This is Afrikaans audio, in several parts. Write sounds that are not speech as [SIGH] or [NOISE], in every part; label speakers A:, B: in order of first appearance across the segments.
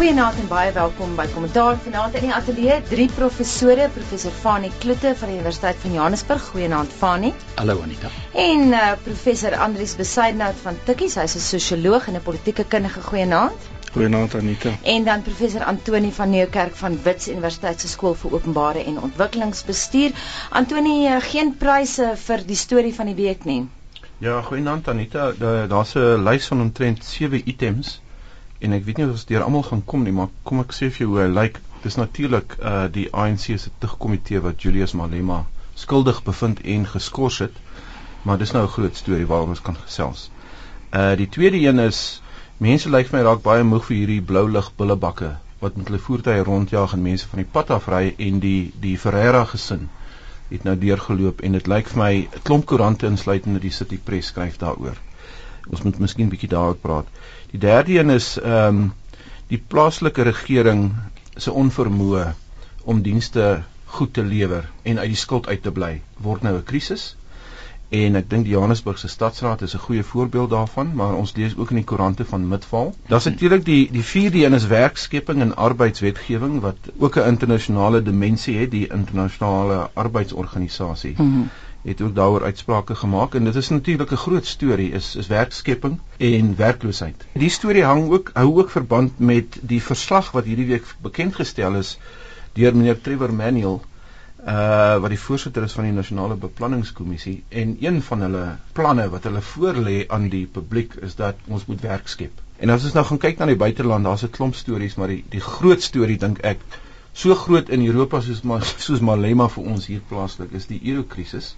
A: Goeienaand en baie welkom by Kommentaar vanaand in die ateljee. Drie professore, professor Fanie Kloete van die Universiteit van Johannesburg. Goeienaand Fanie.
B: Hallo Anita.
A: En uh, professor Andrius Besaidnout van Tikkies. Hy's 'n sosioloog en 'n politieke kundige. Goeienaand.
C: Goeienaand Anita.
A: En dan professor Antoni van Nieuwkerk van Wits Universiteit se skool vir openbare en ontwikkelingsbestuur. Antoni, uh, geen pryse vir die storie van die week nie.
C: Ja, goeienaand Anita. Daar's 'n lys van omtrent 7 items en ek weet nie of ons deur almal gaan kom nie, maar kom ek sê vir jou hoe hy lyk. Dis natuurlik uh die ANC se tugkomitee wat Julius Malema skuldig bevind en geskort het. Maar dis nou 'n groot storie waaroor ons kan gesels. Uh die tweede een is mense lyk vir my raak baie moeg vir hierdie blou lig bullebakke wat met hulle voertuie rondjaag en mense van die pad af ry en die die Ferreira gesin het nou deurgeloop en dit lyk vir my 'n klomp koerante insluitende die City Press skryf daaroor. Ons moet miskien 'n bietjie daaroor praat. Die derde een is ehm um, die plaaslike regering se onvermoë om dienste goed te lewer en uit die skuld uit te bly word nou 'n krisis. En ek dink die Johannesburgse stadsraad is 'n goeie voorbeeld daarvan, maar ons lees ook in die koerante van Midval. Daar's natuurlik die die vierde een is werkskeping en arbeidswetgewing wat ook 'n internasionale dimensie het, die internasionale arbeidsorganisasie. Mm -hmm het ook daaroor uitsprake gemaak en dit is natuurlik 'n groot storie is is werkskepping en werkloosheid. Die storie hang ook hou ook verband met die verslag wat hierdie week bekend gestel is deur meneer Trevor Manuel uh wat die voorsitter is van die nasionale beplanningskommissie en een van hulle planne wat hulle voorlê aan die publiek is dat ons moet werk skep. En as ons nou gaan kyk na die buiteland, daar's 'n klomp stories, maar die die groot storie dink ek so groot in Europa soos maar soos Malema vir ons hier plaaslik is die eurokrisis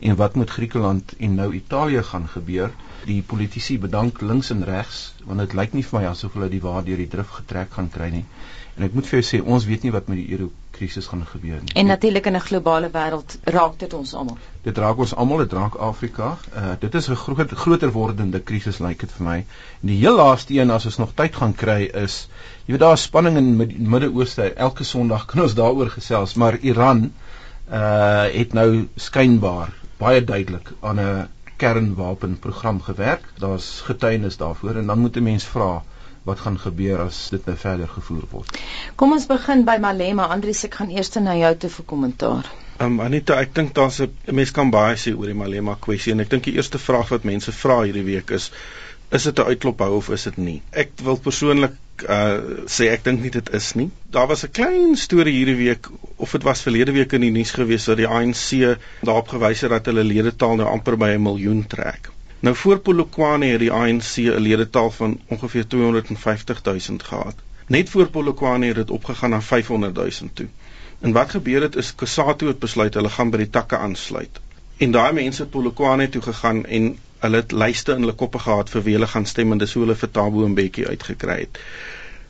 C: en wat met Griekeland en nou Italië gaan gebeur. Die politici bedank links en regs want dit lyk nie vir my asof hulle die waar deur die drif getrek gaan kry nie. En ek moet vir jou sê ons weet nie wat met die euro krisis gaan gebeur nie.
A: En natuurlik in 'n globale wêreld raak dit ons almal.
C: Dit raak ons almal, dit raak Afrika. Uh dit is 'n groot groter wordende krisis lyk dit vir my. En die heel laaste een as ons nog tyd gaan kry is jy weet daar is spanning in die Midde-Ooste. Elke Sondag kan ons daaroor gesels, maar Iran uh het nou skynbaar baie duidelik aan 'n kernwapenprogram gewerk. Daar's getuienis daarvoor en dan moet 'n mens vra wat gaan gebeur as dit nou verder gevoer word.
A: Kom ons begin by Malema. Andrius, ek gaan eers na jou toe vir kommentaar.
D: Ehm um, Anita, ek dink daar's 'n mens kan baie sê oor die Malema kwessie en ek dink die eerste vraag wat mense vra hierdie week is is dit 'n uitklop hou of is dit nie? Ek wil persoonlik uh sê ek dink nie dit is nie. Daar was 'n klein storie hierdie week of dit was verlede week in die nuus gewees dat die ANC daarop gewys het dat hulle ledetal nou amper by 'n miljoen trek. Nou voor Polokwane het die ANC 'n ledetal van ongeveer 250 000 gehad. Net voor Polokwane het dit opgegaan na 500 000 toe. En wat gebeur het is Kusatu het besluit hulle gaan by die takke aansluit. En daai mense het Polokwane toe gegaan en hulle het lyste in hulle koppe gehad vir wie hulle gaan stem en dis hoe hulle vir Tabo Mbeki uitgekry het.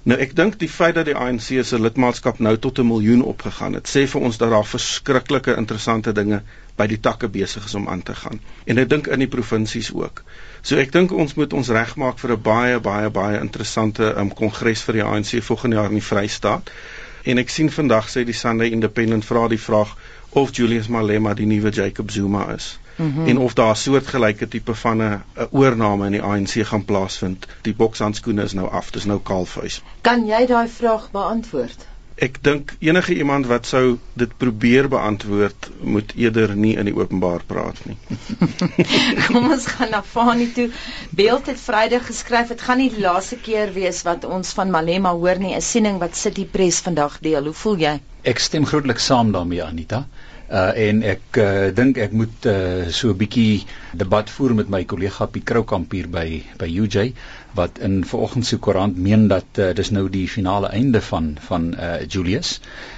D: Nou ek dink die feit dat die ANC se lidmaatskap nou tot 'n miljoen opgegaan het, sê vir ons dat daar verskriklike interessante dinge by die takke besig is om aan te gaan. En ek dink in die provinsies ook. So ek dink ons moet ons regmaak vir 'n baie baie baie interessante um, kongres vir die ANC volgende jaar in die Vrystaat. En ek sien vandag sê die Sunday Independent vra die vraag of Julius Malema die nuwe Jacob Zuma is mm -hmm. en of daar 'n soortgelyke tipe van 'n oorname in die ANC gaan plaasvind. Die bokshandskoene is nou af, dis nou kaalvuis.
A: Kan jy daai vraag beantwoord?
D: Ek dink enige iemand wat sou dit probeer beantwoord, moet eerder nie in die openbaar praat nie. [LAUGHS]
A: Kom ons gaan na Fani toe. Beeld het Vrydag geskryf, dit gaan nie die laaste keer wees wat ons van Malema hoor nie, 'n siening wat City Press vandag deel. Hoe voel jy?
B: Ek stem grootliks saam daarmee Anita. Uh en ek uh, dink ek moet uh, so 'n bietjie debat voer met my kollega Piet Kroukamp hier by by UJ wat in vanoggend se koerant meen dat uh, dis nou die finale einde van van uh, Julius.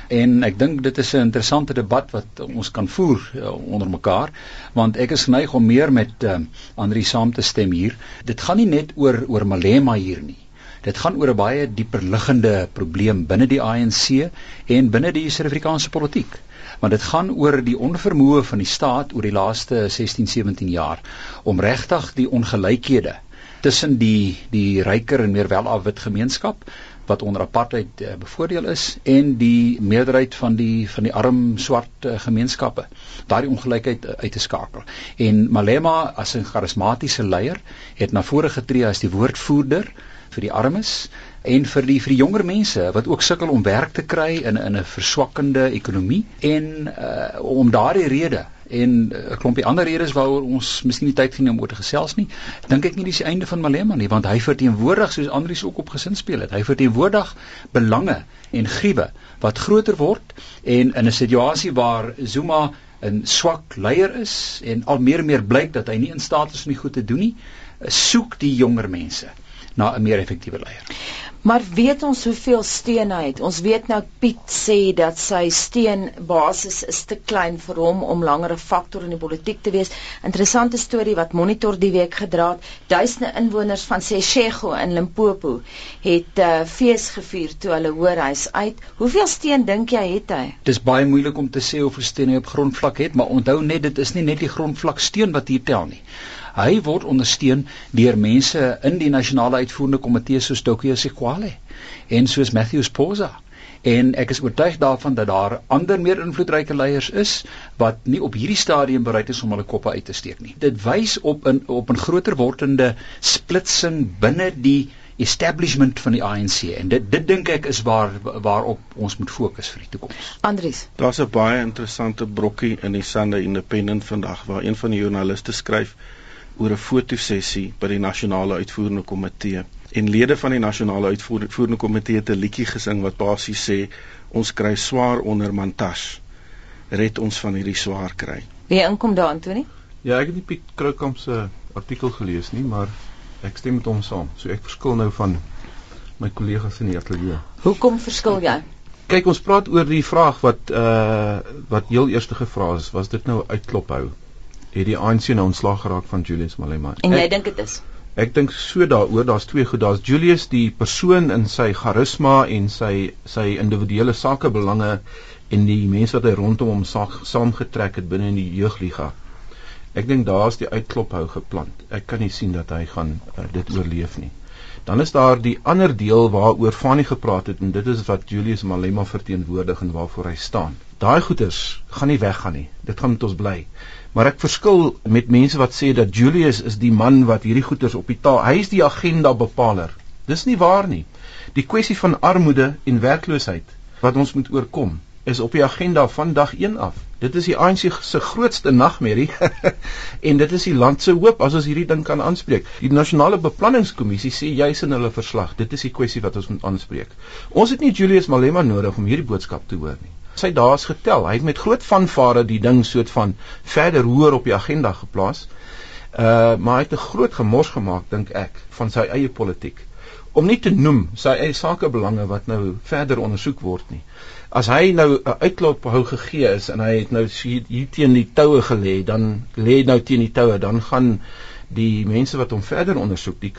B: En ek dink dit is 'n interessante debat wat ons kan voer uh, onder mekaar want ek is geneig om meer met uh, Andri saam te stem hier. Dit gaan nie net oor oor Malema hier nie. Dit gaan oor 'n baie dieper liggende probleem binne die ANC en binne die Suid-Afrikaanse politiek want dit gaan oor die onvermoë van die staat oor die laaste 16 17 jaar om regtig die ongelykhede tussen die die ryker en meer welafwit gemeenskap wat onder apartheid uh, bevoordeel is en die meerderheid van die van die arm swart uh, gemeenskappe daardie ongelykheid uh, uit te skakel. En Malema as 'n charismatiese leier het na vore getree as die woordvoerder vir die armes en vir die vir die jonger mense wat ook sukkel om werk te kry in in 'n verswakkende ekonomie en uh, om daardie rede en 'n klompie ander redes waaroor ons miskien nie tyd het om oor te gesels nie dink ek nie dis die einde van Malema nie want hy verteenwoordig soos Andrius ook op gesin speel het hy verteenwoordig belange en griewe wat groter word en in 'n situasie waar Zuma 'n swak leier is en al meer en meer blyk dat hy nie in staat is om die goed te doen nie soek die jonger mense na 'n meer effektiewe leier.
A: Maar weet ons hoeveel steun hy het? Ons weet nou Piet sê dat sy steunbasis is te klein vir hom om langer 'n faktor in die politiek te wees. Interessante storie wat Monitor die week gedra het. Duisende inwoners van Seshego in Limpopo het 'n uh, eh, fees gevier toe hulle hoor hy's uit. Hoeveel steun dink jy het hy?
B: Dis baie moeilik om te sê of hy steun hy op grondvlak het, maar onthou net dit is nie net die grondvlak steun wat hier tel nie. Hy word ondersteun deur mense in die nasionale uitvoerende komitee soos Tokyo Sekwale en soos Matthew Sposa. En ek is oortuig daarvan dat daar ander meer invloedryke leiers is wat nie op hierdie stadium bereid is om hulle koppe uit te steek nie. Dit wys op 'n op 'n groter wordende splitsing binne die establishment van die ANC en dit dit dink ek is waar waarop ons moet fokus vir die toekoms.
A: Andries,
D: daar's 'n baie interessante brokkie in die Sunday Independent vandag waar een van die joernaliste skryf oor 'n fotosessie by die nasionale uitvoerende komitee. En lede van die nasionale uitvoerende komitee het 'n liedjie gesing wat basies sê ons kry swaar onder Mantas. Red ons van hierdie swaar kry.
A: Wie inkom daar Antonie?
C: Ja, ek het nie Piet Kroukamp se artikel gelees nie, maar ek stem met hom saam. So ek verskil nou van my kollegas in die ateljee.
A: Hoekom verskil jy?
C: Kyk, ons praat oor die vraag wat uh wat heel eerste gevra is, was dit nou uitklop hou? Het die ANC nou ontslaag geraak van Julius Malema.
A: En jy dink dit is?
C: Ek dink so daaroor, daar's twee goed. Daar's Julius die persoon in sy charisma en sy sy individuele sakebelange en die mense wat hy rondom hom saamgetrek het binne in die jeugliga. Ek dink daar's die uitklophou geplant. Ek kan nie sien dat hy gaan uh, dit oorleef nie. Dan is daar die ander deel waaroor Fanie gepraat het en dit is wat Julius Malema verteenwoordig en waarvoor hy staan. Daai goeders gaan nie weggaan nie. Dit gaan met ons bly. Maar ek verskil met mense wat sê dat Julius is die man wat hierdie goeders op die taal, hy is die agenda bepaler. Dis nie waar nie. Die kwessie van armoede en werkloosheid wat ons moet oorkom, is op die agenda van dag 1 af. Dit is die ANC se grootste nagmerrie [LAUGHS] en dit is die land se hoop as ons hierdie ding kan aanspreek. Die nasionale beplanningskommissie sê juis in hulle verslag, dit is die kwessie wat ons moet aanspreek. Ons het nie Julius Malema nodig om hierdie boodskap te hoor nie sy dae is getel. Hy het met groot vanvare die ding soort van verder hoër op die agenda geplaas. Uh maar hy het 'n groot gemors gemaak dink ek van sy eie politiek. Om nie te noem sy eie sakebelange wat nou verder ondersoek word nie. As hy nou 'n uitklop hou gegee is en hy het nou hier teen die toue gelê, dan lê nou teen die toue, dan gaan die mense wat hom verder ondersoek, die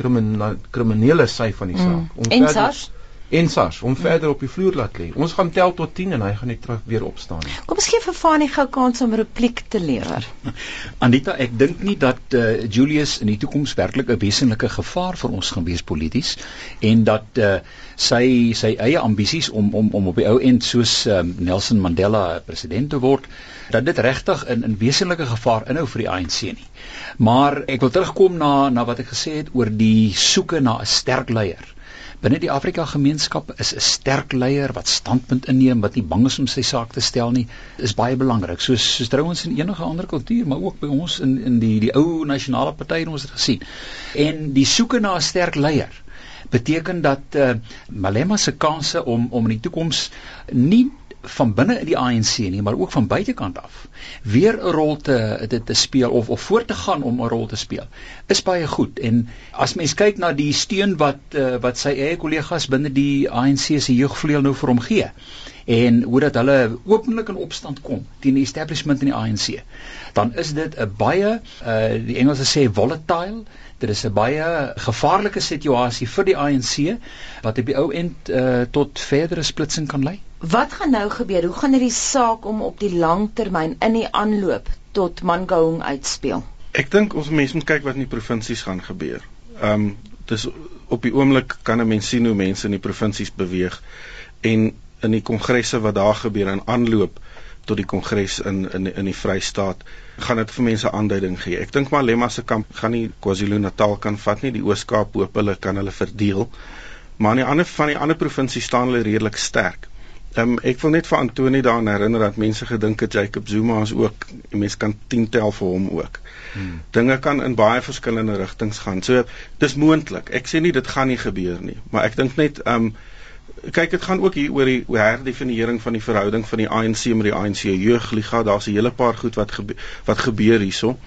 C: kriminele sy van die saak.
A: Mm. En SARS
C: en SARS om verder op die vloer laat lê. Ons gaan tel tot 10 en hy gaan net terug weer opstaan.
A: Kom ons gee vir Fanie gou kans om 'n repliek te lewer. [LAUGHS]
B: Anita, ek dink nie dat uh, Julius in die toekoms werklik 'n wesenlike gevaar vir ons gaan wees polities en dat uh, sy sy eie ambisies om om om op die ou end soos um, Nelson Mandela president te word dat dit regtig in 'n wesenlike gevaar inhou vir die ANC nie. Maar ek wil terugkom na na wat ek gesê het oor die soeke na 'n sterk leier binne die Afrika gemeenskap is 'n sterk leier wat standpunt inneem wat nie bang is om sy saak te stel nie is baie belangrik. Soos soos trouens in enige ander kultuur maar ook by ons in in die die ou nasionale partye ons het gesien. En die soeke na 'n sterk leier beteken dat uh, Malema se kanse om om in die toekoms nie van binne in die ANC nie, maar ook van buitekant af weer 'n rol te te te speel of of voort te gaan om 'n rol te speel. Is baie goed en as mens kyk na die steun wat uh, wat sy eie kollegas binne die ANC se jeugvleuel nou vir hom gee en hoe dat hulle openlik in opstand kom teen die establishment in die ANC, dan is dit 'n baie uh, die Engelse sê volatile Dit is 'n baie gevaarlike situasie vir die ANC wat op die ou end uh, tot verdere splitsing kan lei.
A: Wat gaan nou gebeur? Hoe gaan hierdie saak om op die lang termyn in die aanloop tot Mangaung uitspeel?
D: Ek dink ons mense moet kyk wat in die provinsies gaan gebeur. Ehm um, dis op die oomblik kan 'n mens sien hoe mense in die provinsies beweeg en in die kongresse wat daar gebeur in aanloop tot die kongres in in in die Vrystaat gaan dit vir mense aanduiding gee. Ek dink Malema se kamp gaan nie KwaZulu-Natal kan vat nie, die Oos-Kaap hoop hulle kan hulle verdeel. Maar in die ander van die ander provinsies staan hulle redelik sterk. Ehm um, ek wil net vir Antoni daaraan herinner dat mense gedink het Jacob Zuma is ook mense kan 10 tel vir hom ook. Hmm. Dinge kan in baie verskillende rigtings gaan. So dis moontlik. Ek sê nie dit gaan nie gebeur nie, maar ek dink net ehm um, kyk dit gaan ook hier oor die herdefiniering van die verhouding van die ANC met die ANC jeugliga. Daar's 'n hele paar goed wat gebe wat gebeur hierso.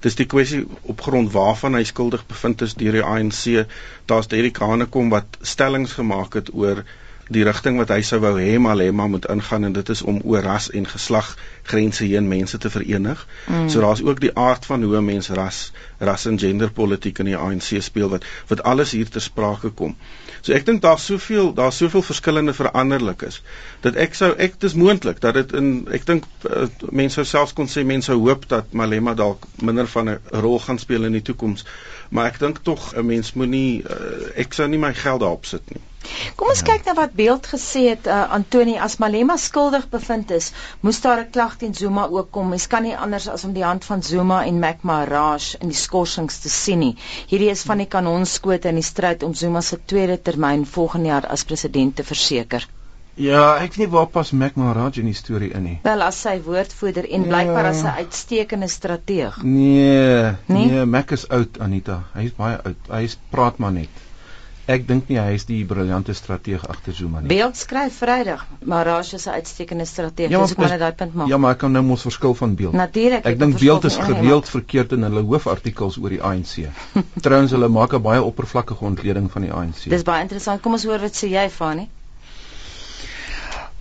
D: Dis die kwessie op grond waarvan hy skuldig bevind is deur die ANC. Daar's Derek Hanekom wat stellings gemaak het oor die rigting wat hy sou wou hê Malema moet ingaan en dit is om oor ras en geslag grense heen mense te verenig. Mm. So daar's ook die aard van hoe mense ras ras en genderpolitiek in die ANC speel wat wat alles hier ter sprake kom. So ek dink daar's soveel daar's soveel verskillende veranderlikes dat ek sou ek dis moontlik dat dit in ek dink uh, mense sou selfs kon sê mense hoop dat Malema dalk minder van 'n rol gaan speel in die toekoms. Maar ek dink tog 'n mens moenie uh, ek sou nie my geld daarop sit nie.
A: Kom ons ja. kyk na wat Beeld gesê het uh, Antoni as Malema skuldig bevind is, moes daar 'n klag teen Zuma ook kom. Mens kan nie anders as om die hand van Zuma en Mac Maharaj in die skorsings te sien nie. Hierdie is van die kanonskote in die stryd om Zuma se tweede termyn volgende jaar as president te verseker.
C: Ja, ek weet nie waar pas Mac Maharaj in die storie in nie.
A: Wel as sy woordvoerder en ja. blykbaar as 'n uitstekende strateeg.
C: Nee, nee, nee, Mac is oud Anita. Hy is baie oud. Hy praat maar net. Ek dink nie hy is die briljante strateeg agter Zuma nie.
A: Beeld skryf Vrydag, maar Rash is 'n uitstekende strateeg. Ja, dis maar net daai punt maak.
C: Ja, maar ek kan nou mos verskil van Beeld.
A: Natuurlik.
C: Ek dink Beeld is gereeld verkeerd in hulle hoofartikels oor die ANC. [LAUGHS] Trouwens hulle maak 'n baie oppervlakkige ontleding van die ANC.
A: Dis baie interessant. Kom ons hoor wat sê jy van nie.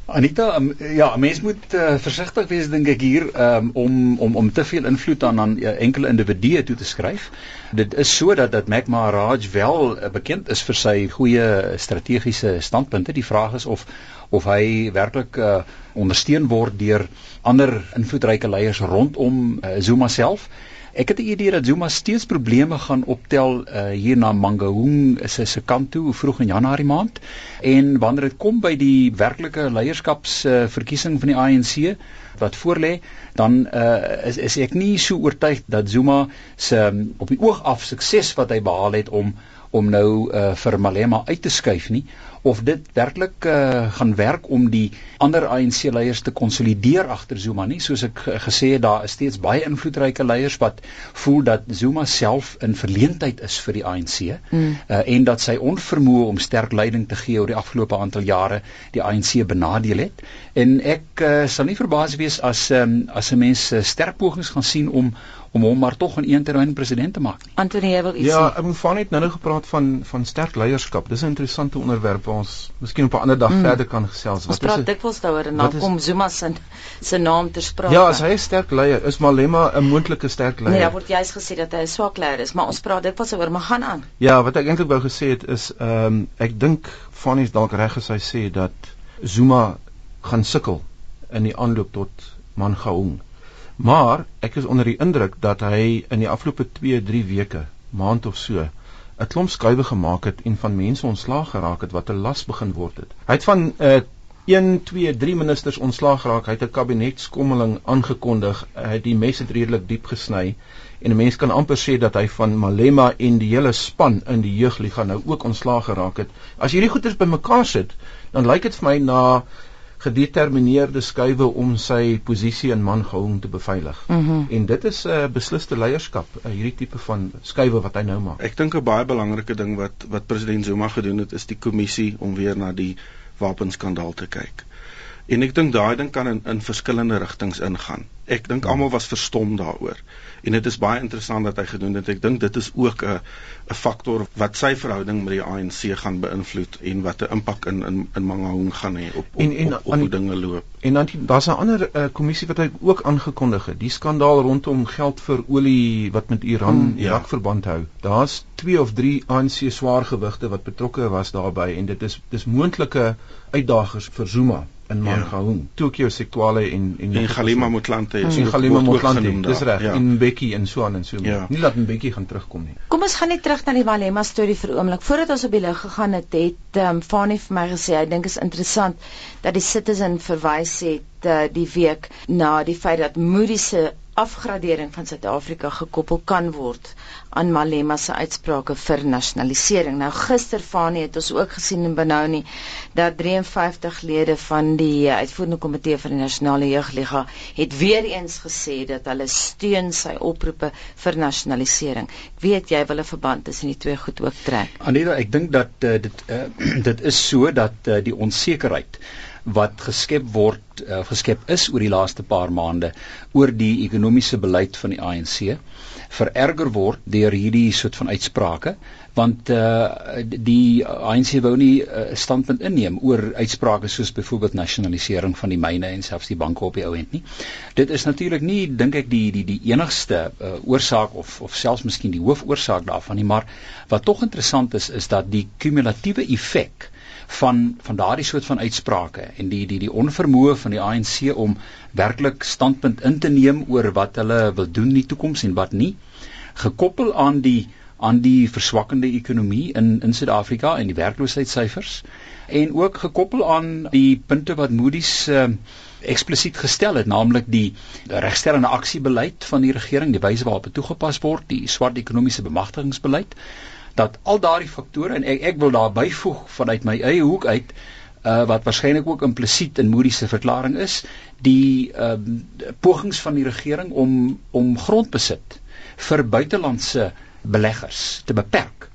B: Anita, um, ja, mens moet uh, versigtig wees dink ek hier um, om om om te veel invloed aan aan uh, enkele individue toe te skryf. Dit is so dat Mac Maharaj wel uh, bekend is vir sy goeie strategiese standpunte. Die vraag is of of hy werklik uh, ondersteun word deur ander invloedryke leiers rondom uh, Zuma self. Ek het die idee dat Zuma steeds probleme gaan optel uh, hier na Mangaung is sy se kant toe vroeg in Januarie maand. En wanneer dit kom by die werklike leierskapsverkiesing uh, van die ANC wat voorlê dan uh, is is ek nie so oortuig dat Zuma se um, op die oog af sukses wat hy behaal het om om nou uh, vir Malema uit te skuif nie of dit werklik uh, gaan werk om die ander ANC leiers te konsolideer agter Zuma nie soos ek gesê het daar is steeds baie invloedryke leiers wat voel dat Zuma self in verleentheid is vir die ANC mm. uh, en dat sy onvermoë om sterk leiding te gee oor die afgelope aantal jare die ANC benadeel het en ek uh, sal nie verbaas wees as um, as 'n mens uh, sterk pogings gaan sien om om hom maar tog in een termyn president te maak.
A: Antonie, jy wil iets
C: Ja, ek moet van net nou-nou gepraat van van sterk leierskap. Dis 'n interessante onderwerp waar ons miskien op 'n ander dag mm. verder kan gesels.
A: Wat is Ons praat dikwels daaroor en dan kom Zuma se se naam ter sprake.
C: Ja, as hy 'n sterk leier is, Malema 'n moontlike sterk leier.
A: Nee, daar word juist gesê dat hy 'n swak leier is, maar ons praat dikwels oor maar gaan aan.
C: Ja, wat ek eintlik wou gesê het is ehm um, ek dink Fanny is dalk reg as hy sê dat Zuma gaan sukkel in die aanloop tot Mangaung. Maar ek is onder die indruk dat hy in die afgelope 2, 3 weke, maand of so, 'n klomp skuwe gemaak het en van mense ontslaag geraak het wat 'n las begin word het. Hy het van uh, 1, 2, 3 ministers ontslaag geraak. Hy het 'n kabinetskommeling aangekondig. Hy het die mes het redelik diep gesny en 'n mens kan amper sê dat hy van Malema en die hele span in die jeugliga nou ook ontslaag geraak het. As hierdie goeders bymekaar sit, dan lyk dit vir my na gedetermineerde skuwe om sy posisie in Mangaung te beveilig. Mm -hmm. En dit is 'n uh, besliste leierskap, uh, hierdie tipe van skuwe wat hy nou maak.
D: Ek dink 'n baie belangrike ding wat wat president Zuma gedoen het is die kommissie om weer na die wapenskandaal te kyk. En ek dink daai ding kan in in verskillende rigtings ingaan. Ek dink almal was verstom daaroor en dit is baie interessant dat hy gedoen het. Ek dink dit is ook 'n 'n faktor wat sy verhouding met die ANC gaan beïnvloed en wat 'n impak in in in Mangaung gaan hê op op, en, en, op, op hoe dinge loop.
C: En dan daar's 'n ander uh, kommissie wat hy ook aangekondig het, die skandaal rondom geld vir olie wat met Iran hmm, Irak ja. verband hou. Daar's 2 of 3 ANC swaargewigte wat betrokke was daarbey en dit is dis moontlike uitdagers vir Zuma in Mangaung, ja. Tokyo Sektuale en
D: en, en Galima Motlanthe
C: is mm. Galima Motlanthe. Dis reg. Ja. En Bekkie en so aan en so. Ja. Nie dat Bekkie gaan terugkom nie.
A: Kom ons gaan net terug na die Malema storie vir oomblik. Voordat ons op die lig gegaan het, het ehm um, Fanie vir my gesê hy dink is interessant dat die Citizen verwys het uh, die week na die feit dat Moody se afgradering van Suid-Afrika gekoppel kan word aan Malema se uitsprake vir nasionalisering. Nou gister Fanie het ons ook gesien in Benoni dat 53 lede van die uitvoerende komitee van die Nasionale Jeugliga het weer eens gesê dat hulle steun sy oproepe vir nasionalisering. Ek weet jy wil 'n verband tussen die twee goed ook trek.
B: Aneta, ek dink dat uh, dit uh, [CLEARS THROAT] dit is so dat uh, die onsekerheid wat geskep word uh, geskep is oor die laaste paar maande oor die ekonomiese beleid van die ANC vererger word deur hierdie soort van uitsprake want uh, die ANC wou nie 'n uh, standpunt inneem oor uitsprake soos byvoorbeeld nasionalisering van die myne en selfs die banke op die ou end nie. Dit is natuurlik nie dink ek die die die enigste uh, oorsaak of of selfs miskien die hoofoorsaak daarvan nie, maar wat tog interessant is is dat die kumulatiewe effek van van daardie soort van uitsprake en die die die onvermoë van die ANC om werklik standpunt in te neem oor wat hulle wil doen in die toekoms en wat nie gekoppel aan die aan die verswakkende ekonomie in in Suid-Afrika en die werkloosheidssyfers en ook gekoppel aan die punte wat Moody's uh, eksplisiet gestel het naamlik die regstellende aksiebeleid van die regering die wyse waarop dit toegepas word die swart ekonomiese bemagtigingsbeleid dat al daardie faktore en ek ek wil daar byvoeg vanuit my eie hoek uit uh, wat waarskynlik ook implisiet in Moody se verklaring is die uh, pogings van die regering om om grondbesit vir buitelandse beleggers te beperk.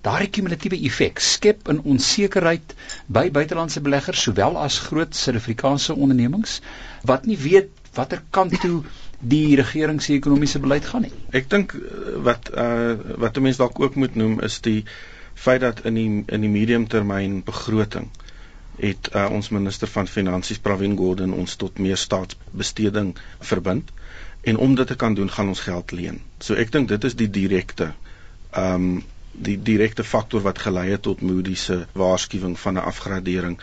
B: Daardie kumulatiewe effek skep 'n onsekerheid by buitelandse beleggers sowel as groot Suid-Afrikaanse ondernemings wat nie weet watter kant toe die regering se ekonomiese beleid gaan nie.
D: Ek dink eh, wat uh wat 'n mens dalk ook moet noem is die feit dat in die in die mediumtermyn begroting het uh, ons minister van finansies Pravin Gordhan ons tot meer staatsbesteding verbind en om dit te kan doen gaan ons geld leen. So ek dink dit is die direkte um die direkte faktor wat gelei het tot Moody's se waarskuwing van 'n afgradering.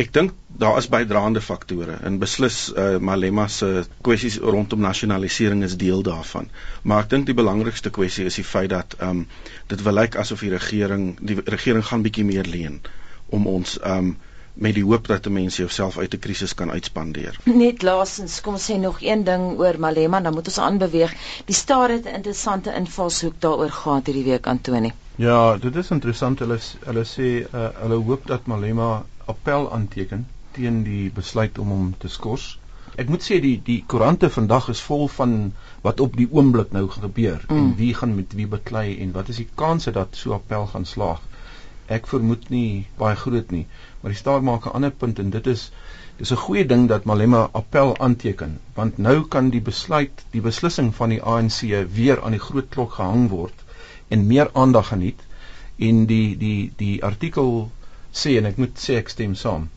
D: Ek dink daar is bydraende faktore en beslis uh, Malema se kwessies rondom nasionalisering is deel daarvan. Maar ek dink die belangrikste kwessie is die feit dat ehm um, dit wil lyk asof die regering die regering gaan bietjie meer leen om ons ehm um, met die hoop dat 'n mens jouself uit 'n krisis kan uitspandeer.
A: Net laasens kom sê nog een ding oor Malema, dan moet ons aanbeweeg. Die staat het 'n interessante invalshoek daaroor gehad hierdie week Antoni.
C: Ja, dit is interessant. Hulle hulle sê uh, hulle hoop dat Malema appel aanteken teen die besluit om hom te skors. Ek moet sê die die koerante vandag is vol van wat op die oomblik nou gebeur mm. en wie gaan met wie beklei en wat is die kanse dat so appel gaan slaag. Ek vermoed nie baie groot nie, maar die staat maak 'n ander punt en dit is dis 'n goeie ding dat Malema appel aanteken want nou kan die besluit, die beslissing van die ANC weer aan die groot klok gehang word en meer aandag geniet en die die die artikel sê en ek moet sê ek stem saam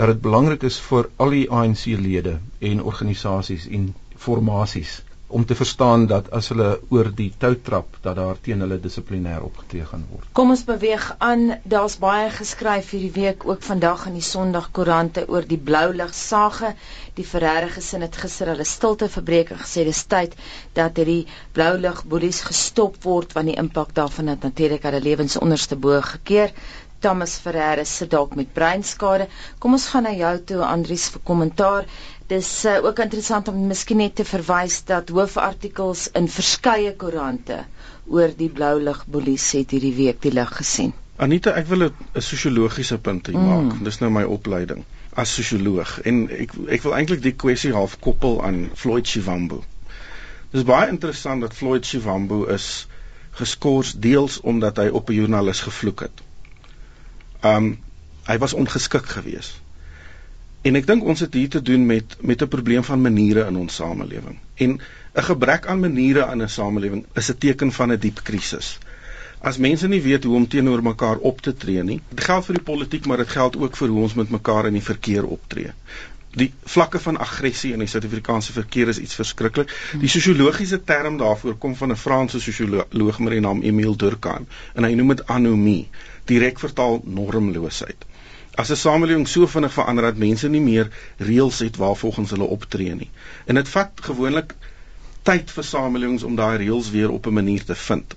C: dat dit belangrik is vir al die ANC lede en organisasies en formasies om te verstaan dat as hulle oor die tou trap dat daar teen hulle dissiplinêr opgetree gaan word.
A: Kom ons beweeg aan. Daar's baie geskryf hierdie week ook vandag in die Sondagkoerante oor die blou lig sage. Die Ferreira gesin het gister hulle stilte verbreek en gesê dis tyd dat hierdie blou lig boelies gestop word want die impak daarvan het natuurlik hulle lewens onderste bo gekeer. Thomas Ferreira sit dalk met breinskade. Kom ons gaan na jou toe Andries vir kommentaar. Dis uh, ook interessant om miskien net te verwys dat hoofartikels in verskeie koerante oor die blou lig polisie het hierdie week die lig gesien.
D: Anita, ek wil 'n sosiologiese punt hier maak. Mm. Dis nou my opleiding as sosioloog en ek ek wil eintlik die kwessie half koppel aan Floyd Shivambu. Dis baie interessant dat Floyd Shivambu is geskort deels omdat hy op 'n joernalis gevloek het um hy was ongeskik geweest. En ek dink ons het hier te doen met met 'n probleem van maniere in ons samelewing. En 'n gebrek aan maniere in 'n samelewing is 'n teken van 'n die diep krisis. As mense nie weet hoe om teenoor mekaar op te tree nie, dit geld vir die politiek, maar dit geld ook vir hoe ons met mekaar in die verkeer optree. Die vlakke van aggressie in die Suid-Afrikaanse verkeer is iets verskriklik. Die sosiologiese term daarvoor kom van 'n Franse sosioloog met die naam Emile Durkheim en hy noem dit anomie direk vertaal normloosheid. as 'n samelewing so vinnig verander dat mense nie meer reëls het waarvolgens hulle optree nie. En dit vat gewoonlik tyd vir samelewings om daai reëls weer op 'n manier te vind.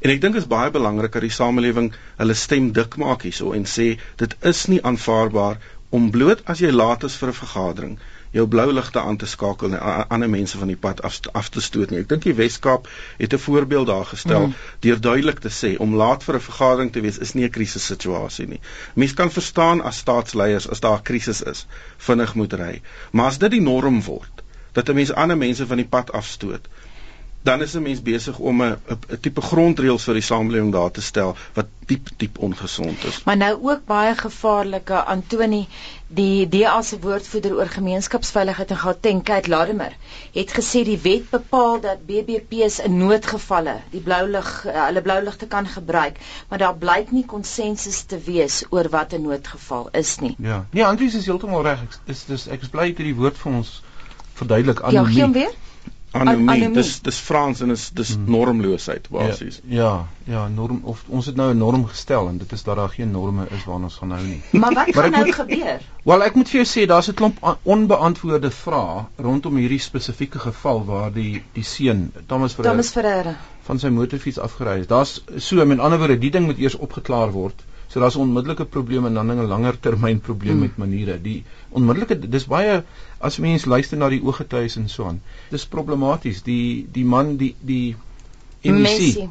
D: En ek dink dit is baie belangrik dat die samelewing hulle stem dik maak hierso en sê dit is nie aanvaarbaar om bloot as jy laat is vir 'n vergadering jou blou ligte aan te skakel en ander mense van die pad af, af te stoot nie. Ek dink die Weskaap het 'n voorbeeld daar gestel mm. deur duidelik te sê om laat vir 'n vergadering te wees is nie 'n krisissituasie nie. Mense kan verstaan as staatsleiers as daar 'n krisis is, vinnig moet ry. Maar as dit die norm word dat 'n mens ander mense van die pad afstoot, dan is 'n mens besig om 'n 'n tipe grondreëls vir die samelewing daar te stel wat diep diep ongesond is.
A: Maar nou ook baie gevaarlike Antoni die DA se woordvoerder oor gemeenskapsveiligheid en Gauteng Kate Ladimer het gesê die wet bepaal dat BBP's in noodgevalle die blou lig uh, hulle blou ligte kan gebruik, maar daar blyk nie konsensus te wees oor wat 'n noodgeval is nie.
C: Ja. Nee, Andries is heeltemal reg. Dis dis ek is bly dat hierdie woord vir ons verduidelik
A: aan ja, die. Ja, gee weer
D: anomie dis dis Frans en is dis hmm. normloosheid basies.
C: Ja, ja, ja, norm of ons het nou 'n norm gestel en dit is dat daar geen norme is waarna ons gaan hou nie. [LAUGHS]
A: Maar wat gaan nou moet, gebeur?
C: Wel, ek moet vir jou sê daar's 'n klomp onbeantwoorde vrae rondom hierdie spesifieke geval waar die die seun Thomas Ferreira
A: Thomas Ferreira
C: van sy motorfiets afgery is. Daar's so met ander woorde, die ding moet eers opgeklaar word. So daar's onmiddellike probleem en dan 'n langer termyn probleem hmm. met maniere. Die onmiddellike dis baie as mense luister na die ooggetuies en so aan. Dis problematies. Die die man die die
A: MEC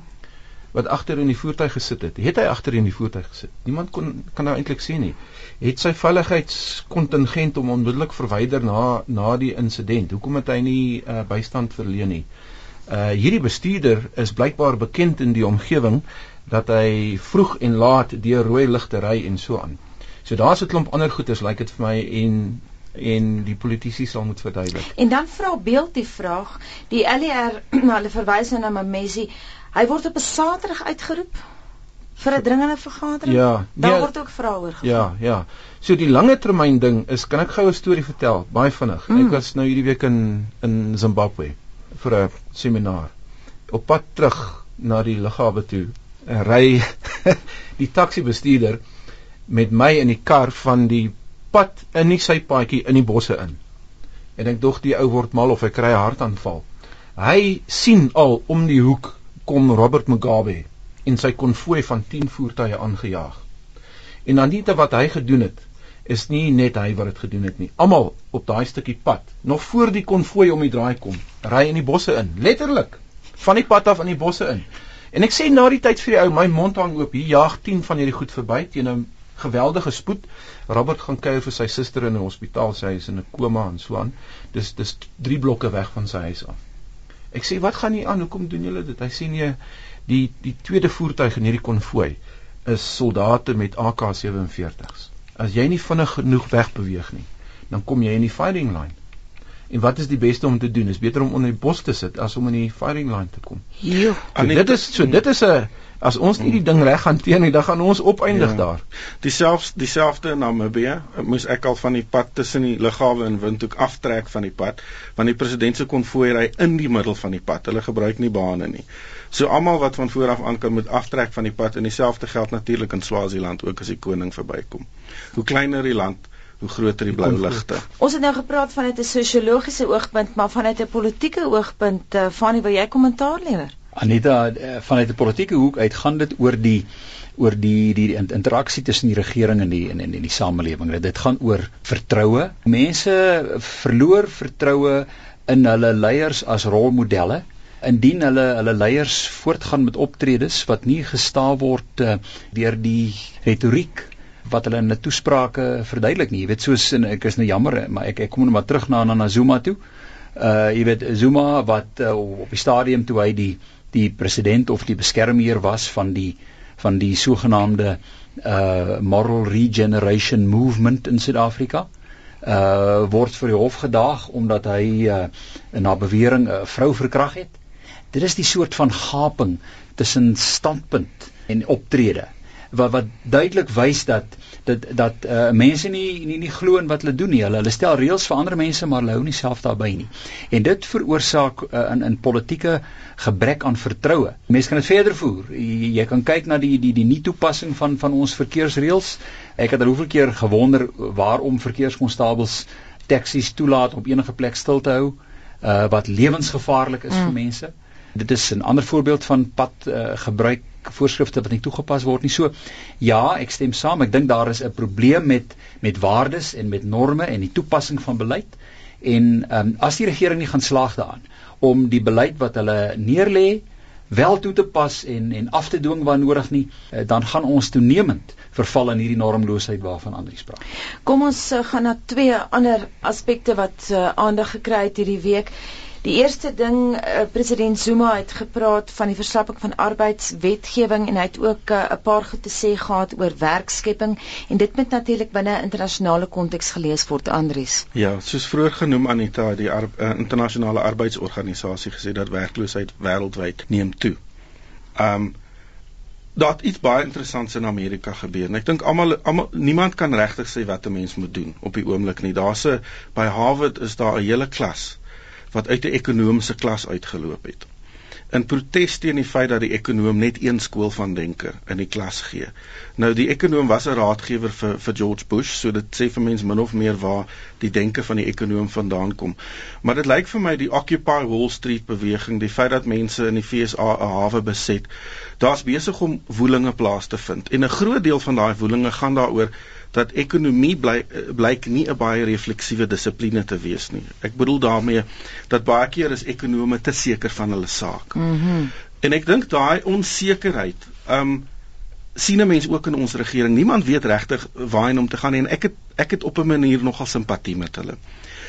C: wat agter in die voertuig gesit het. Het hy agter in die voertuig gesit? Niemand kon kan nou eintlik sê nie. Het sy veiligheidskontingent om onmiddellik verwyder na na die insident. Hoekom het hy nie uh, bystand verleen nie? Uh hierdie bestuurder is blykbaar bekend in die omgewing dat hy vroeg en laat deur rooi ligte ry en so aan. So daar's 'n klomp ander goeters lyk like dit vir my en en die politici sal moet verduidelik.
A: En dan vra beeld die vraag, die LER [CLEARS THROAT] hulle verwys nou na Mamesi, hy word op 'n Saterdag uitgeroep vir 'n dringende vergadering.
C: Ja,
A: daar ja, word ook vrae oor gevra.
C: Ja, ja. So die lange termyn ding is kan ek gou 'n storie vertel, baie vinnig. Mm. Ek was nou hierdie week in in Zimbabwe vir 'n seminar. Op pad terug na die lughawe toe ry [LAUGHS] die taxi bestuurder met my in die kar van die pad in die sypaadjie in die bosse in. En ek dog die ou word mal of hy kry 'n hartaanval. Hy sien al om die hoek kom Robert Mugabe en sy konvooi van 10 voertuie aangejaag. En dan net wat hy gedoen het is nie net hy wat dit gedoen het nie. Almal op daai stukkie pad, nog voor die konvooi om die draai kom, ry in die bosse in, letterlik van die pad af in die bosse in. En ek sê na die tyd vir die ou, my mond hang oop. Hier jaag 10 van hierdie goed verby teen 'n geweldige spoed. Robert gaan kuier vir sy suster in 'n hospitaal, sy is in 'n koma en so aan. Dis dis 3 blokke weg van sy huis af. Ek sê, "Wat gaan nie aan? Hoekom doen julle dit?" Hy sê, "Nee, die die tweede voertuig in hierdie konvooi is soldate met AK47s. As jy nie vinnig genoeg wegbeweeg nie, dan kom jy in die firing line." En wat is die beste om te doen? Is beter om onder die bos te sit as om in die firing line te kom.
A: Ja.
C: So dit is so dit is 'n as ons nie die ding reg hanteer nie, dan gaan ons opeindig ja. daar.
D: Dieselfde dieselfde in Namibië, moes ek al van die pad tussen die lughawe en Windhoek aftrek van die pad, want die president se konvooi ry in die middel van die pad. Hulle gebruik nie bane nie. So almal wat van voor af aankom moet aftrek van die pad en dieselfde geld natuurlik in Swaziland ook as die koning verbykom. Hoe kleiner die land, hoe groter die blou ligte.
A: Ons het nou gepraat vanuit 'n sosiologiese oogpunt, maar vanuit 'n politieke oogpunt, uh, Fanny, wil jy kommentaar lewer?
B: Anita, uh, vanuit 'n politieke hoek uit gaan dit oor die oor die die, die interaksie tussen die regering en die en en die samelewing. Dit, dit gaan oor vertroue. Mense verloor vertroue in hulle leiers as rolmodelle indien hulle hulle leiers voortgaan met optredes wat nie gestaaf word uh, deur die retoriek wat hulle in 'n toesprake verduidelik nie. Jy weet soos en ek is nou jammer, maar ek ek kom net maar terug na na Zuma toe. Uh jy weet Zuma wat uh, op die stadium toe hy die die president of die beskermheer was van die van die sogenaamde uh moral regeneration movement in Suid-Afrika uh word vir die hof gedaag omdat hy uh in haar bewering 'n uh, vrou verkrag het. Dit is die soort van gaping tussen standpunt en optrede wat wat duidelik wys dat dat dat uh, mense nie nie nie glo in wat hulle doen nie. Hulle hulle stel reëls vir ander mense maar hulle hou nie self daarbey nie. En dit veroorsaak uh, in in politieke gebrek aan vertroue. Mense kan dit verder voer. Jy, jy kan kyk na die die die nie toepassing van van ons verkeersreëls. Ek het al hoeveel keer gewonder waarom verkeerskonstabels taksies toelaat op enige plek stil te hou uh, wat lewensgevaarlik is mm. vir mense. Dit is 'n ander voorbeeld van pad uh, gebruik voorskrifte wat nie toegepas word nie. So ja, ek stem saam. Ek dink daar is 'n probleem met met waardes en met norme en die toepassing van beleid. En ehm um, as die regering nie gaan slaag daaraan om die beleid wat hulle neerlê wel toe te pas en en af te dwing waar nodig nie, uh, dan gaan ons toenemend verval in hierdie normloosheid waarvan Andri spraak.
A: Kom ons uh, gaan na twee ander aspekte wat uh, aandag gekry het hierdie week. Die eerste ding uh, president Zuma het gepraat van die verslapping van arbeidswetgewing en hy het ook 'n uh, paar goed te sê gehad oor werkskepping en dit moet natuurlik binne 'n internasionale konteks gelees word Andries.
D: Ja, soos vroeër genoem Anita, die Ar uh, internasionale arbeidsorganisasie gesê dat werkloosheid wêreldwyd neem toe. Um daar het iets baie interessants in Amerika gebeur. En ek dink almal almal niemand kan regtig sê wat 'n mens moet doen op die oomblik nie. Daar's 'n by Harvard is daar 'n hele klas wat uit 'n ekonomiese klas uitgeloop het. In protes teen die feit dat die ekonom net een skool van denke in die klas gee. Nou die ekonom was 'n raadgewer vir vir George Bush, so dit sê vir mense min of meer waar die denke van die ekonom vandaan kom. Maar dit lyk vir my die Occupy Wall Street beweging, die feit dat mense in die FSA 'n hawe beset, daar's besig om woelinge plaas te vind. En 'n groot deel van daai woelinge gaan daaroor dat ekonomie bly blyk nie 'n baie refleksiewe dissipline te wees nie. Ek bedoel daarmee dat baie keer is ekonome te seker van hulle saak. Mhm. Mm en ek dink daai onsekerheid, um sien 'n mens ook in ons regering. Niemand weet regtig waarheen om te gaan nie en ek het ek het op 'n manier nogal simpatie met hulle.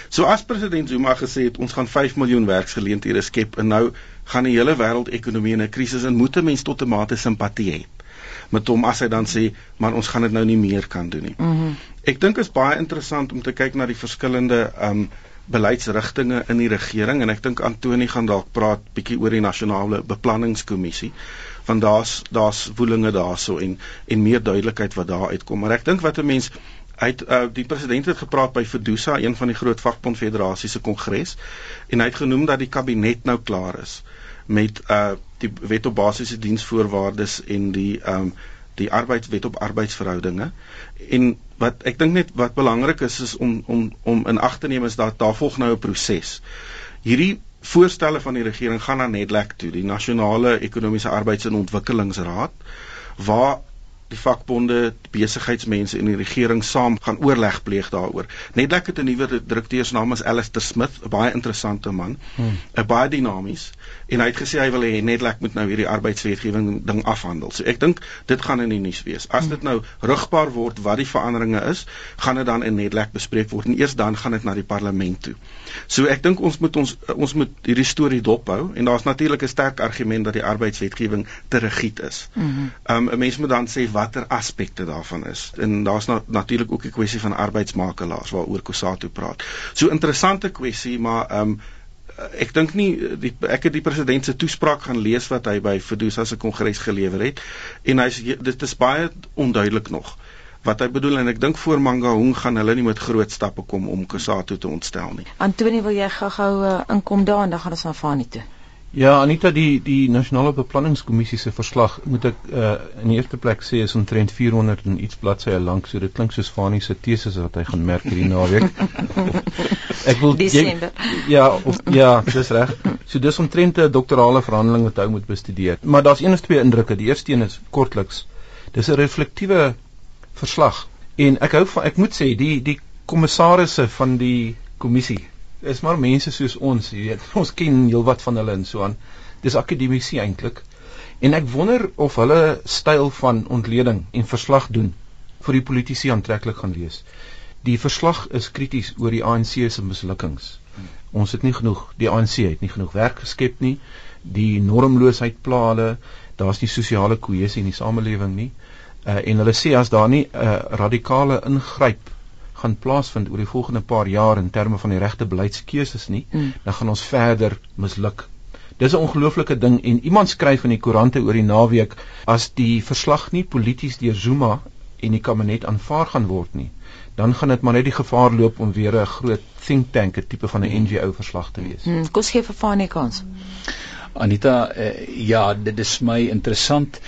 D: So as president Zuma gesê het ons gaan 5 miljoen werksgeleenthede skep en nou gaan die hele wêreldekonomie in 'n krisis en moet 'n mens tot 'n mate simpatie hê met hom as hy dan sê maar ons gaan dit nou nie meer kan doen nie. Mm -hmm. Ek dink is baie interessant om te kyk na die verskillende um beleidsrigtinge in die regering en ek dink Antoni gaan dalk praat bietjie oor die nasionale beplanningskommissie want daar's daar's woelinge daarso en en meer duidelikheid wat daar uitkom. Maar ek dink wat 'n mens hy het uh, die president het gepraat by Fedusa, een van die groot vakbondfederasies se kongres en hy het genoem dat die kabinet nou klaar is met uh die wet op basiese diensvoorwaardes en die um die arbeidswet op arbeidsverhoudinge en wat ek dink net wat belangrik is is om om om in ag te neem is dat daar volg nou 'n proses. Hierdie voorstelle van die regering gaan na Nedlek toe, die Nasionale Ekonomiese Arbeids- en Ontwikkelingsraad waar die vakbonde, die besigheidsmense en die regering saam gaan oorleg pleeg daaroor. Netlek het 'n nuwe direkteur se naam is Alistair Smith, 'n baie interessante man, 'n hmm. baie dinamies en hy het gesê hy wil hê Netlek moet nou hierdie arbeidswetgewing ding afhandel. So ek dink dit gaan in die nuus wees. As dit nou rugbaar word wat die veranderinge is, gaan dit dan in Netlek bespreek word en eers dan gaan dit na die parlement toe. So ek dink ons moet ons ons moet hierdie storie dophou en daar's natuurlik 'n sterk argument dat die arbeidswetgewing te rigied is. Ehm mm um, 'n mens moet dan sê watter aspekte daarvan is. En daar's na, natuurlik ook 'n kwessie van arbeidsmakelaars waaroor Kusato praat. So interessante kwessie, maar ehm um, ek dink nie die ek het die president se toespraak gaan lees wat hy by Fedusa se kongres gelewer het en hy's dit is baie onduidelik nog wat hy bedoel en ek dink voor Mangaung gaan hulle nie met groot stappe kom om Kusato te ontstel nie.
A: Antoni, wil jy gou-gou uh, inkom daar en dan gaan ons na Fani toe.
C: Ja, Anita, die die nasionale beplanningskommissie se verslag moet ek uh, in die eerste plek sê is omtrent 400 en iets bladsye lank, so dit klink soos Fanie se teses wat hy gaan merk hierdie naweek. [LAUGHS]
A: ek wil jy,
C: Ja, of, ja, dis reg. So dis omtrent 'n doktorale verhandeling wat hy moet bestudeer. Maar daar's een of twee indrukke. Die eerste een is kortliks. Dis 'n reflektiewe verslag. En ek hou van ek moet sê die die kommissarisse van die kommissie is maar mense soos ons, jy weet. [LAUGHS] Ons ken heelwat van hulle en so aan. Dis akademici eintlik. En ek wonder of hulle styl van ontleding en verslag doen vir die politici aantreklik gaan lees. Die verslag is krities oor die ANC se mislukkings. Ons het nie genoeg, die ANC het nie genoeg werk geskep nie. Die normloosheid pla hulle. Daar's nie sosiale kohesie in die samelewing nie. Uh, en hulle sê as daar nie 'n uh, radikale ingryp gaan plaasvind oor die volgende paar jaar in terme van die regte beleidskeuses nie, mm. dan gaan ons verder misluk. Dis 'n ongelooflike ding en iemand skryf in die koerante oor die naweek as die verslag nie polities deur Zuma en die kabinet aanvaar gaan word nie, dan gaan dit maar net die gevaar loop om weer 'n groot think tank, 'n tipe van 'n NGO verslag te wees.
A: Hmm, Kos gee vir Fanie kans.
B: Anita, uh, ja, dit is my interessant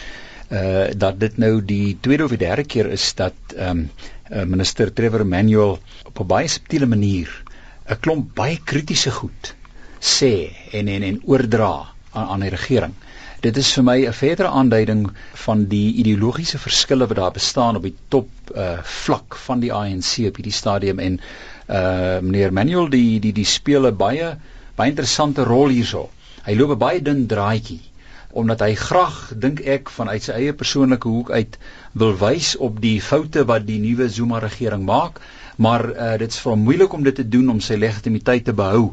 B: uh dat dit nou die tweede of die derde keer is dat ehm um, uh, minister Trevor Emmanuel op 'n baie subtiele manier 'n klomp baie kritiese goed sê en en en oordra aan aan die regering. Dit is vir my 'n verdere aanduiding van die ideologiese verskille wat daar bestaan op die top uh vlak van die ANC op hierdie stadium en uh meneer Manuel die die die speel 'n baie baie interessante rol hierso. Hy loop 'n baie dun draadjie omdat hy graag dink ek vanuit sy eie persoonlike hoek uit wil wys op die foute wat die nuwe Zuma regering maak, maar uh, dit is vir hom moeilik om dit te doen om sy legitimiteit te behou.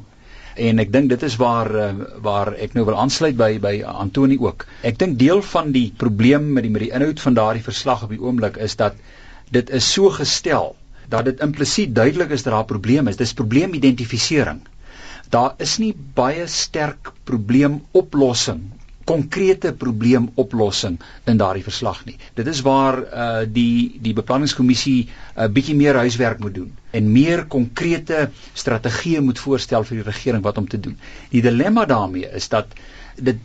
B: En ek dink dit is waar uh, waar ek nou wil aansluit by by Antoni ook. Ek dink deel van die probleem met die met die inhoud van daardie verslag op die oomblik is dat dit is so gestel dat dit implisiet duidelik is dat daar 'n probleem is. Dis probleemidentifisering. Daar is nie baie sterk probleemoplossing konkrete probleemoplossing in daardie verslag nie. Dit is waar uh die die beplanningskommissie 'n uh, bietjie meer huiswerk moet doen en meer konkrete strategieë moet voorstel vir die regering wat om te doen. Die dilemma daarmee is dat dit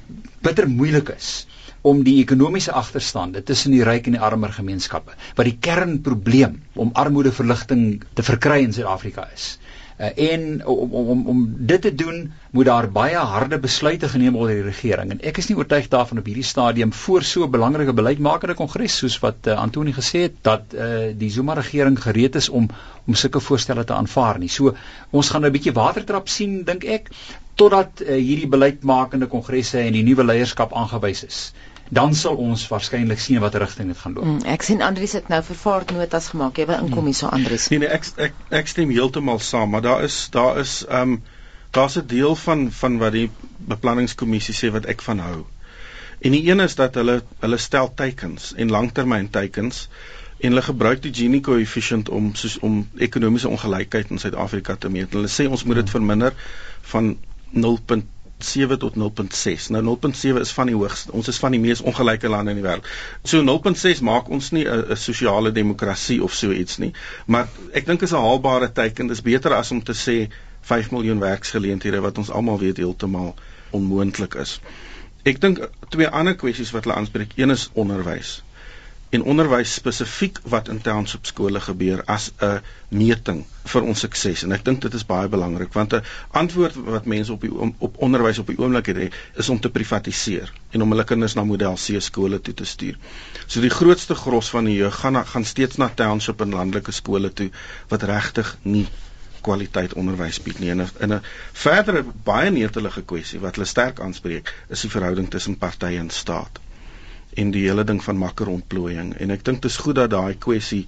B: bitter moeilik is om die ekonomiese agterstande tussen die ryk en die armer gemeenskappe wat die kernprobleem om armoedeverligting te verkry in Suid-Afrika is. Uh, en om om om dit te doen moet daar baie harde besluite geneem word deur die regering en ek is nie oortuig daarvan op hierdie stadium voor so 'n belangrike beleidsmakende kongres soos wat uh, Antoni gesê het dat uh, die Zuma regering gereed is om om sulke voorstelle te aanvaar nie. So ons gaan nou 'n bietjie watertrap sien dink ek totdat uh, hierdie beleidsmakende kongresse en die nuwe leierskap aangewys is dan sal ons waarskynlik sien watter rigting dit gaan loop. Mm,
A: ek sien Andrius het nou vervaard notas gemaak. Jy wil inkom hier so Andrius.
D: Nee nee, ek ek ek stem heeltemal saam, maar daar is daar is ehm um, daar's 'n deel van van wat die beplanningskommissie sê wat ek van hou. En die een is dat hulle hulle stel teikens en langtermyn teikens en hulle gebruik die Gini koëffisiënt om soos om ekonomiese ongelykheid in Suid-Afrika te meet. Hulle sê ons moet dit verminder van 0.7 tot 0.6. Nou 0.7 is van die hoogste. Ons is van die mees ongelyke lande in die wêreld. So 0.6 maak ons nie 'n sosiale demokrasie of so iets nie, maar ek dink is 'n haalbare teiken. Dit is beter as om te sê 5 miljoen werksgeleenthede wat ons almal weet heeltemal onmoontlik is. Ek dink twee ander kwessies wat hulle aanspreek, een is onderwys en onderwys spesifiek wat in township skole gebeur as 'n meting vir ons sukses en ek dink dit is baie belangrik want 'n antwoord wat mense op die op onderwys op die oomblik het is om te privatiseer en om hulle kinders na model C skole toe te stuur. So die grootste gros van die jeug gaan gaan steeds na township en landelike skole toe wat regtig nie kwaliteit onderwys bied nie. En 'n verdere baie netelige kwessie wat hulle sterk aanspreek, is die verhouding tussen partye en staat en die hele ding van makkerontplooiing en ek dink dit is goed dat daai kwessie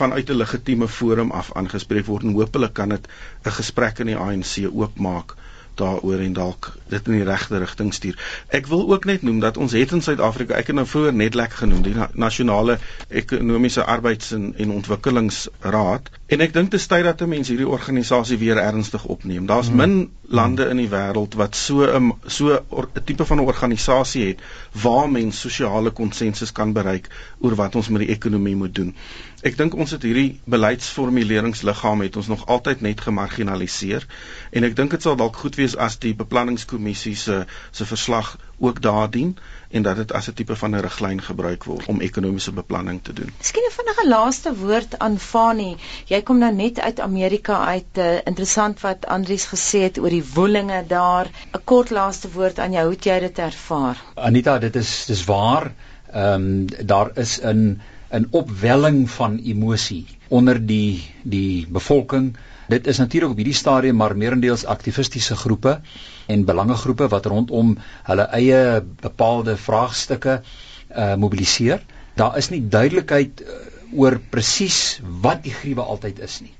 D: vanuit 'n legitieme forum af aangespreek word en hopelik kan dit 'n gesprek in die ANC oopmaak daaroor en dalk dit in die regte rigting stuur. Ek wil ook net noem dat ons het in Suid-Afrika, ek het nou vroeër net lekker genoem, die nasionale ekonomiese arbeids en, en ontwikkelingsraad en ek dink dit is tyd dat 'n mens hierdie organisasie weer ernstig opneem. Daar's hmm. min lande in die wêreld wat so 'n so 'n tipe van 'n organisasie het waar mens sosiale konsensus kan bereik oor wat ons met die ekonomie moet doen. Ek dink ons het hierdie beleidsformuleringsliggaam het ons nog altyd net gemarginaliseer en ek dink dit sal dalk goed wees as die beplanningskommissie se se verslag ook daar dien en dat dit as 'n tipe van 'n riglyn gebruik word om ekonomiese beplanning te doen.
A: Miskien 'n vinnige laaste woord aan Fani. Jy kom nou net uit Amerika uit. Uh, interessant wat Andries gesê het oor die woelinge daar. 'n Kort laaste woord aan jou. Hoe het jy dit ervaar?
B: Anita, dit is dis waar. Ehm um, daar is 'n 'n opwelling van emosie onder die die bevolking Dit is natuurlik op hierdie stadium maar meerendeels aktivistiese groepe en belangegroepe wat rondom hulle eie bepaalde vraagstukke uh mobiliseer. Daar is nie duidelikheid uh, oor presies wat die gruwe altyd is nie.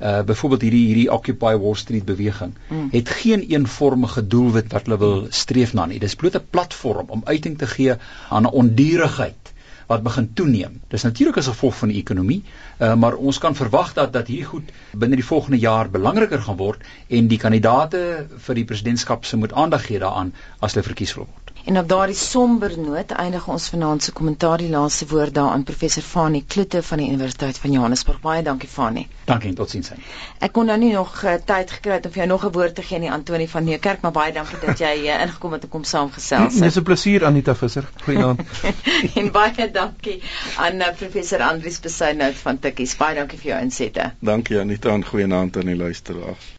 B: Uh byvoorbeeld hierdie hierdie Occupy Wall Street beweging mm. het geen eenvormige doelwit wat hulle wil streef na nie. Dis bloot 'n platform om uiting te gee aan 'n ondierigheid wat begin toeneem. Dis natuurlik as gevolg van die ekonomie, uh, maar ons kan verwag dat dat hierdie goed binne die volgende jaar belangriker gaan word en die kandidaate vir die presidentskap se moet aandag gee daaraan as hulle verkies word.
A: En op daardie somber noot eindig ons vanaand se kommentaar die laaste woord daaraan professor Fanie Kloete van die Universiteit van Johannesburg. Baie dankie Fanie.
B: Dankie en totsiens.
A: Ek kon nou nie nog uh, tyd gekry het om vir jou nog 'n woord te gee nie Antoni van Nieuwkerk, maar baie dankie dat jy uh, ingekom het om kom saamgesels.
C: Dis 'n plesier Anita Visser. Goeienaand. [LAUGHS]
A: en baie dankie aan uh, professor Andrius Besuinout van Tikkies. Baie dankie vir jou insette.
D: Dankie Anita en goeienaand aan die luisteraars.